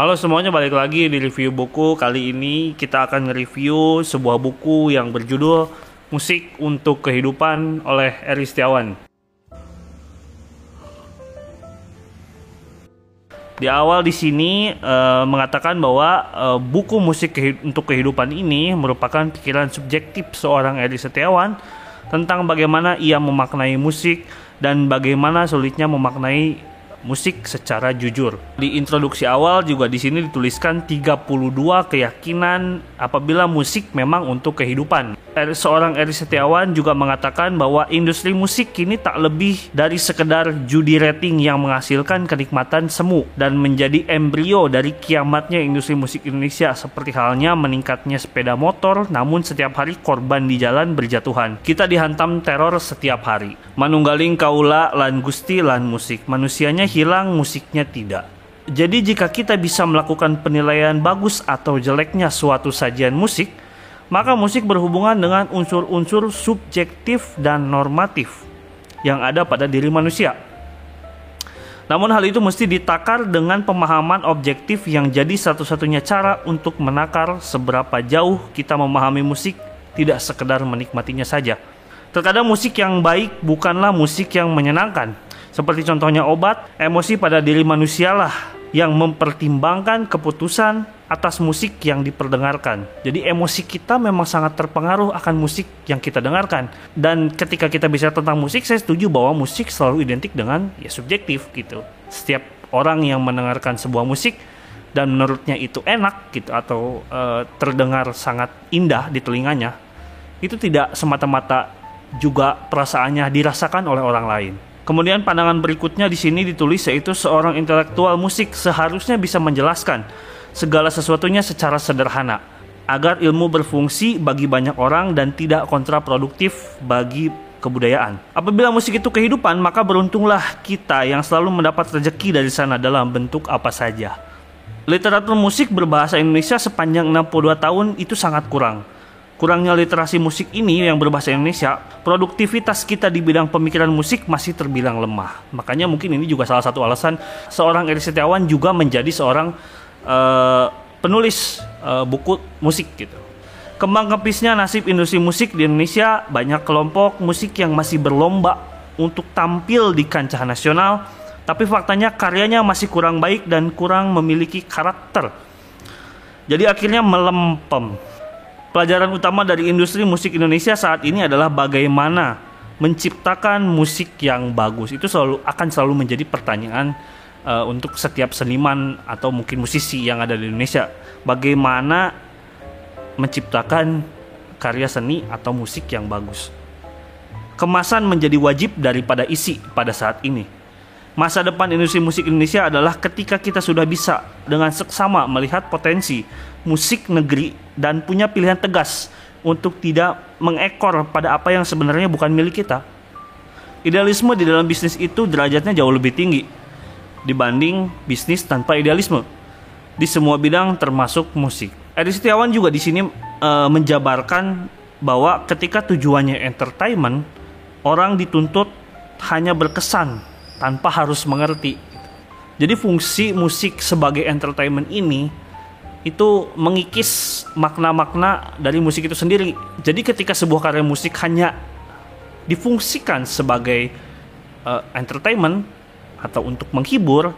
Halo semuanya, balik lagi di review buku. Kali ini kita akan nge-review sebuah buku yang berjudul Musik untuk Kehidupan oleh Eri Setiawan. Di awal di sini uh, mengatakan bahwa uh, buku musik kehi untuk kehidupan ini merupakan pikiran subjektif seorang Eri Setiawan tentang bagaimana ia memaknai musik dan bagaimana sulitnya memaknai musik secara jujur. Di introduksi awal juga di sini dituliskan 32 keyakinan apabila musik memang untuk kehidupan. Seorang Eri Setiawan juga mengatakan bahwa industri musik kini tak lebih dari sekedar judi rating yang menghasilkan kenikmatan semu dan menjadi embrio dari kiamatnya industri musik Indonesia seperti halnya meningkatnya sepeda motor namun setiap hari korban di jalan berjatuhan. Kita dihantam teror setiap hari. Manunggaling kaula lan gusti lan musik. Manusianya hilang, musiknya tidak. Jadi jika kita bisa melakukan penilaian bagus atau jeleknya suatu sajian musik, maka musik berhubungan dengan unsur-unsur subjektif dan normatif yang ada pada diri manusia. Namun hal itu mesti ditakar dengan pemahaman objektif yang jadi satu-satunya cara untuk menakar seberapa jauh kita memahami musik tidak sekedar menikmatinya saja. Terkadang musik yang baik bukanlah musik yang menyenangkan, seperti contohnya obat, emosi pada diri manusialah yang mempertimbangkan keputusan atas musik yang diperdengarkan. Jadi emosi kita memang sangat terpengaruh akan musik yang kita dengarkan. Dan ketika kita bicara tentang musik, saya setuju bahwa musik selalu identik dengan ya subjektif gitu. Setiap orang yang mendengarkan sebuah musik dan menurutnya itu enak gitu atau e, terdengar sangat indah di telinganya, itu tidak semata-mata juga perasaannya dirasakan oleh orang lain. Kemudian pandangan berikutnya di sini ditulis yaitu seorang intelektual musik seharusnya bisa menjelaskan segala sesuatunya secara sederhana agar ilmu berfungsi bagi banyak orang dan tidak kontraproduktif bagi kebudayaan. Apabila musik itu kehidupan, maka beruntunglah kita yang selalu mendapat rezeki dari sana dalam bentuk apa saja. Literatur musik berbahasa Indonesia sepanjang 62 tahun itu sangat kurang kurangnya literasi musik ini yang berbahasa Indonesia, produktivitas kita di bidang pemikiran musik masih terbilang lemah. Makanya mungkin ini juga salah satu alasan seorang Eri Setiawan juga menjadi seorang uh, penulis uh, buku musik gitu. Kembang kepisnya nasib industri musik di Indonesia, banyak kelompok musik yang masih berlomba untuk tampil di kancah nasional, tapi faktanya karyanya masih kurang baik dan kurang memiliki karakter. Jadi akhirnya melempem Pelajaran utama dari industri musik Indonesia saat ini adalah bagaimana menciptakan musik yang bagus. Itu selalu akan selalu menjadi pertanyaan uh, untuk setiap seniman atau mungkin musisi yang ada di Indonesia. Bagaimana menciptakan karya seni atau musik yang bagus. Kemasan menjadi wajib daripada isi pada saat ini. Masa depan industri musik Indonesia adalah ketika kita sudah bisa dengan seksama melihat potensi musik negeri dan punya pilihan tegas untuk tidak mengekor pada apa yang sebenarnya bukan milik kita. Idealisme di dalam bisnis itu derajatnya jauh lebih tinggi dibanding bisnis tanpa idealisme di semua bidang termasuk musik. Edi Setiawan juga di sini e, menjabarkan bahwa ketika tujuannya entertainment, orang dituntut hanya berkesan tanpa harus mengerti. Jadi fungsi musik sebagai entertainment ini itu mengikis makna-makna dari musik itu sendiri. Jadi ketika sebuah karya musik hanya difungsikan sebagai uh, entertainment atau untuk menghibur,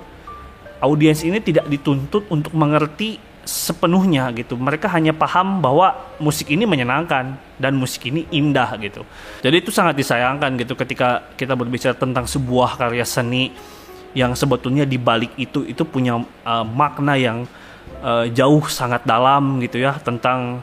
audiens ini tidak dituntut untuk mengerti sepenuhnya gitu. Mereka hanya paham bahwa musik ini menyenangkan dan musik ini indah gitu. Jadi itu sangat disayangkan gitu ketika kita berbicara tentang sebuah karya seni yang sebetulnya di balik itu itu punya uh, makna yang uh, jauh sangat dalam gitu ya tentang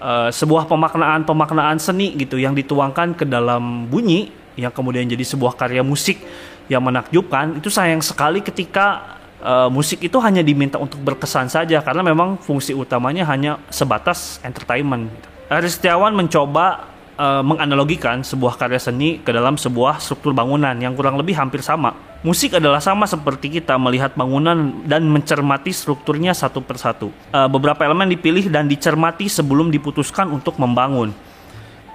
uh, sebuah pemaknaan-pemaknaan seni gitu yang dituangkan ke dalam bunyi yang kemudian jadi sebuah karya musik yang menakjubkan itu sayang sekali ketika uh, musik itu hanya diminta untuk berkesan saja karena memang fungsi utamanya hanya sebatas entertainment. Aris Setiawan mencoba uh, menganalogikan sebuah karya seni ke dalam sebuah struktur bangunan yang kurang lebih hampir sama. Musik adalah sama seperti kita melihat bangunan dan mencermati strukturnya satu persatu. Uh, beberapa elemen dipilih dan dicermati sebelum diputuskan untuk membangun.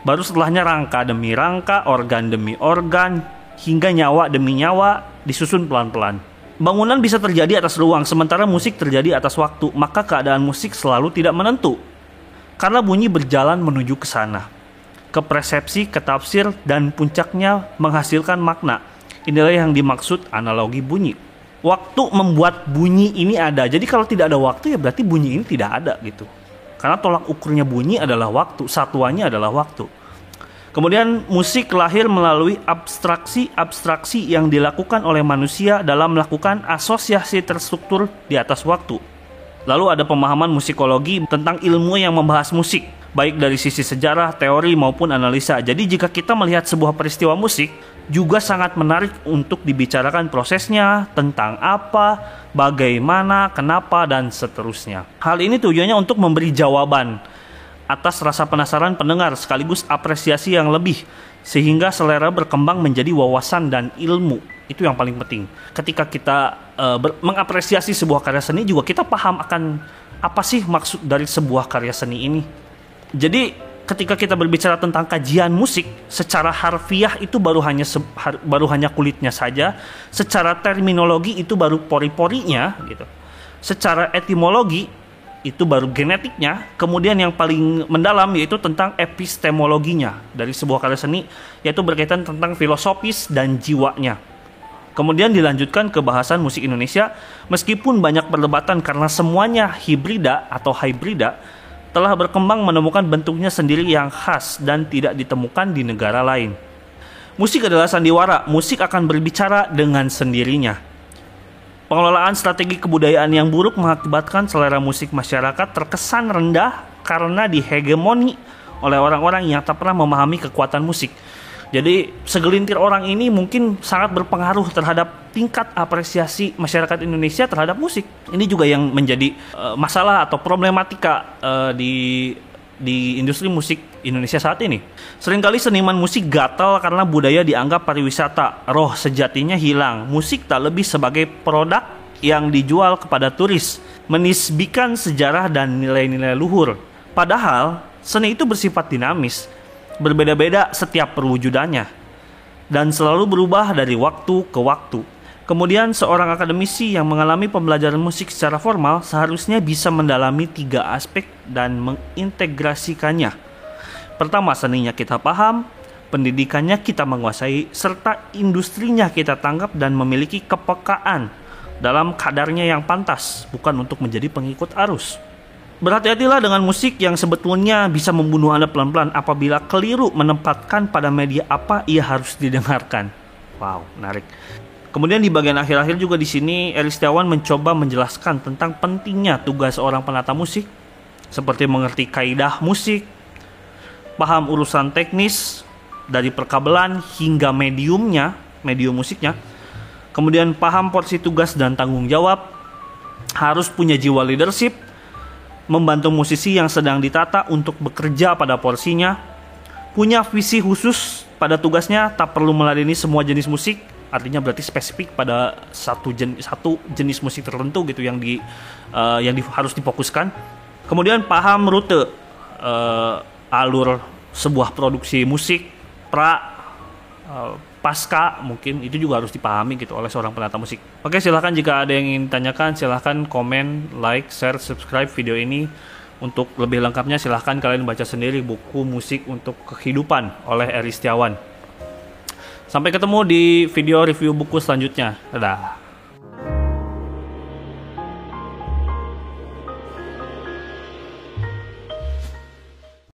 Baru setelahnya rangka demi rangka, organ demi organ, hingga nyawa demi nyawa disusun pelan-pelan. Bangunan bisa terjadi atas ruang, sementara musik terjadi atas waktu, maka keadaan musik selalu tidak menentu. Karena bunyi berjalan menuju ke sana. Ke persepsi, ke tafsir, dan puncaknya menghasilkan makna. Inilah yang dimaksud analogi bunyi. Waktu membuat bunyi ini ada. Jadi kalau tidak ada waktu ya berarti bunyi ini tidak ada gitu. Karena tolak ukurnya bunyi adalah waktu, satuannya adalah waktu. Kemudian musik lahir melalui abstraksi-abstraksi yang dilakukan oleh manusia dalam melakukan asosiasi terstruktur di atas waktu. Lalu ada pemahaman musikologi tentang ilmu yang membahas musik, baik dari sisi sejarah, teori maupun analisa. Jadi jika kita melihat sebuah peristiwa musik, juga sangat menarik untuk dibicarakan prosesnya, tentang apa, bagaimana, kenapa, dan seterusnya. Hal ini tujuannya untuk memberi jawaban atas rasa penasaran pendengar sekaligus apresiasi yang lebih sehingga selera berkembang menjadi wawasan dan ilmu. Itu yang paling penting. Ketika kita uh, mengapresiasi sebuah karya seni juga kita paham akan apa sih maksud dari sebuah karya seni ini. Jadi ketika kita berbicara tentang kajian musik secara harfiah itu baru hanya har, baru hanya kulitnya saja. Secara terminologi itu baru pori-porinya gitu. Secara etimologi itu baru genetiknya, kemudian yang paling mendalam yaitu tentang epistemologinya dari sebuah karya seni, yaitu berkaitan tentang filosofis dan jiwanya. Kemudian dilanjutkan ke bahasan musik Indonesia, meskipun banyak perdebatan karena semuanya hibrida atau hybrida, telah berkembang menemukan bentuknya sendiri yang khas dan tidak ditemukan di negara lain. Musik adalah sandiwara, musik akan berbicara dengan sendirinya Pengelolaan strategi kebudayaan yang buruk mengakibatkan selera musik masyarakat terkesan rendah karena dihegemoni oleh orang-orang yang tak pernah memahami kekuatan musik. Jadi segelintir orang ini mungkin sangat berpengaruh terhadap tingkat apresiasi masyarakat Indonesia terhadap musik. Ini juga yang menjadi uh, masalah atau problematika uh, di di industri musik Indonesia saat ini. Seringkali seniman musik gatal karena budaya dianggap pariwisata, roh sejatinya hilang. Musik tak lebih sebagai produk yang dijual kepada turis, menisbikan sejarah dan nilai-nilai luhur. Padahal, seni itu bersifat dinamis, berbeda-beda setiap perwujudannya, dan selalu berubah dari waktu ke waktu. Kemudian seorang akademisi yang mengalami pembelajaran musik secara formal seharusnya bisa mendalami tiga aspek dan mengintegrasikannya. Pertama, seninya kita paham, pendidikannya kita menguasai, serta industrinya kita tangkap dan memiliki kepekaan dalam kadarnya yang pantas, bukan untuk menjadi pengikut arus. Berhati-hatilah dengan musik yang sebetulnya bisa membunuh Anda pelan-pelan apabila keliru menempatkan pada media apa ia harus didengarkan. Wow, menarik. Kemudian di bagian akhir-akhir juga di sini Eri Setiawan mencoba menjelaskan tentang pentingnya tugas seorang penata musik. Seperti mengerti kaidah musik, paham urusan teknis dari perkabelan hingga mediumnya, medium musiknya. Kemudian paham porsi tugas dan tanggung jawab, harus punya jiwa leadership, membantu musisi yang sedang ditata untuk bekerja pada porsinya, punya visi khusus pada tugasnya, tak perlu meladeni semua jenis musik, artinya berarti spesifik pada satu jenis satu jenis musik tertentu gitu yang di uh, yang di, harus difokuskan. Kemudian paham rute uh, alur sebuah produksi musik pra uh, pasca mungkin itu juga harus dipahami gitu oleh seorang penata musik. Oke silahkan jika ada yang ingin tanyakan silahkan komen, like, share, subscribe video ini. Untuk lebih lengkapnya silahkan kalian baca sendiri buku musik untuk kehidupan oleh Eri Setiawan. Sampai ketemu di video review buku selanjutnya. Dadah.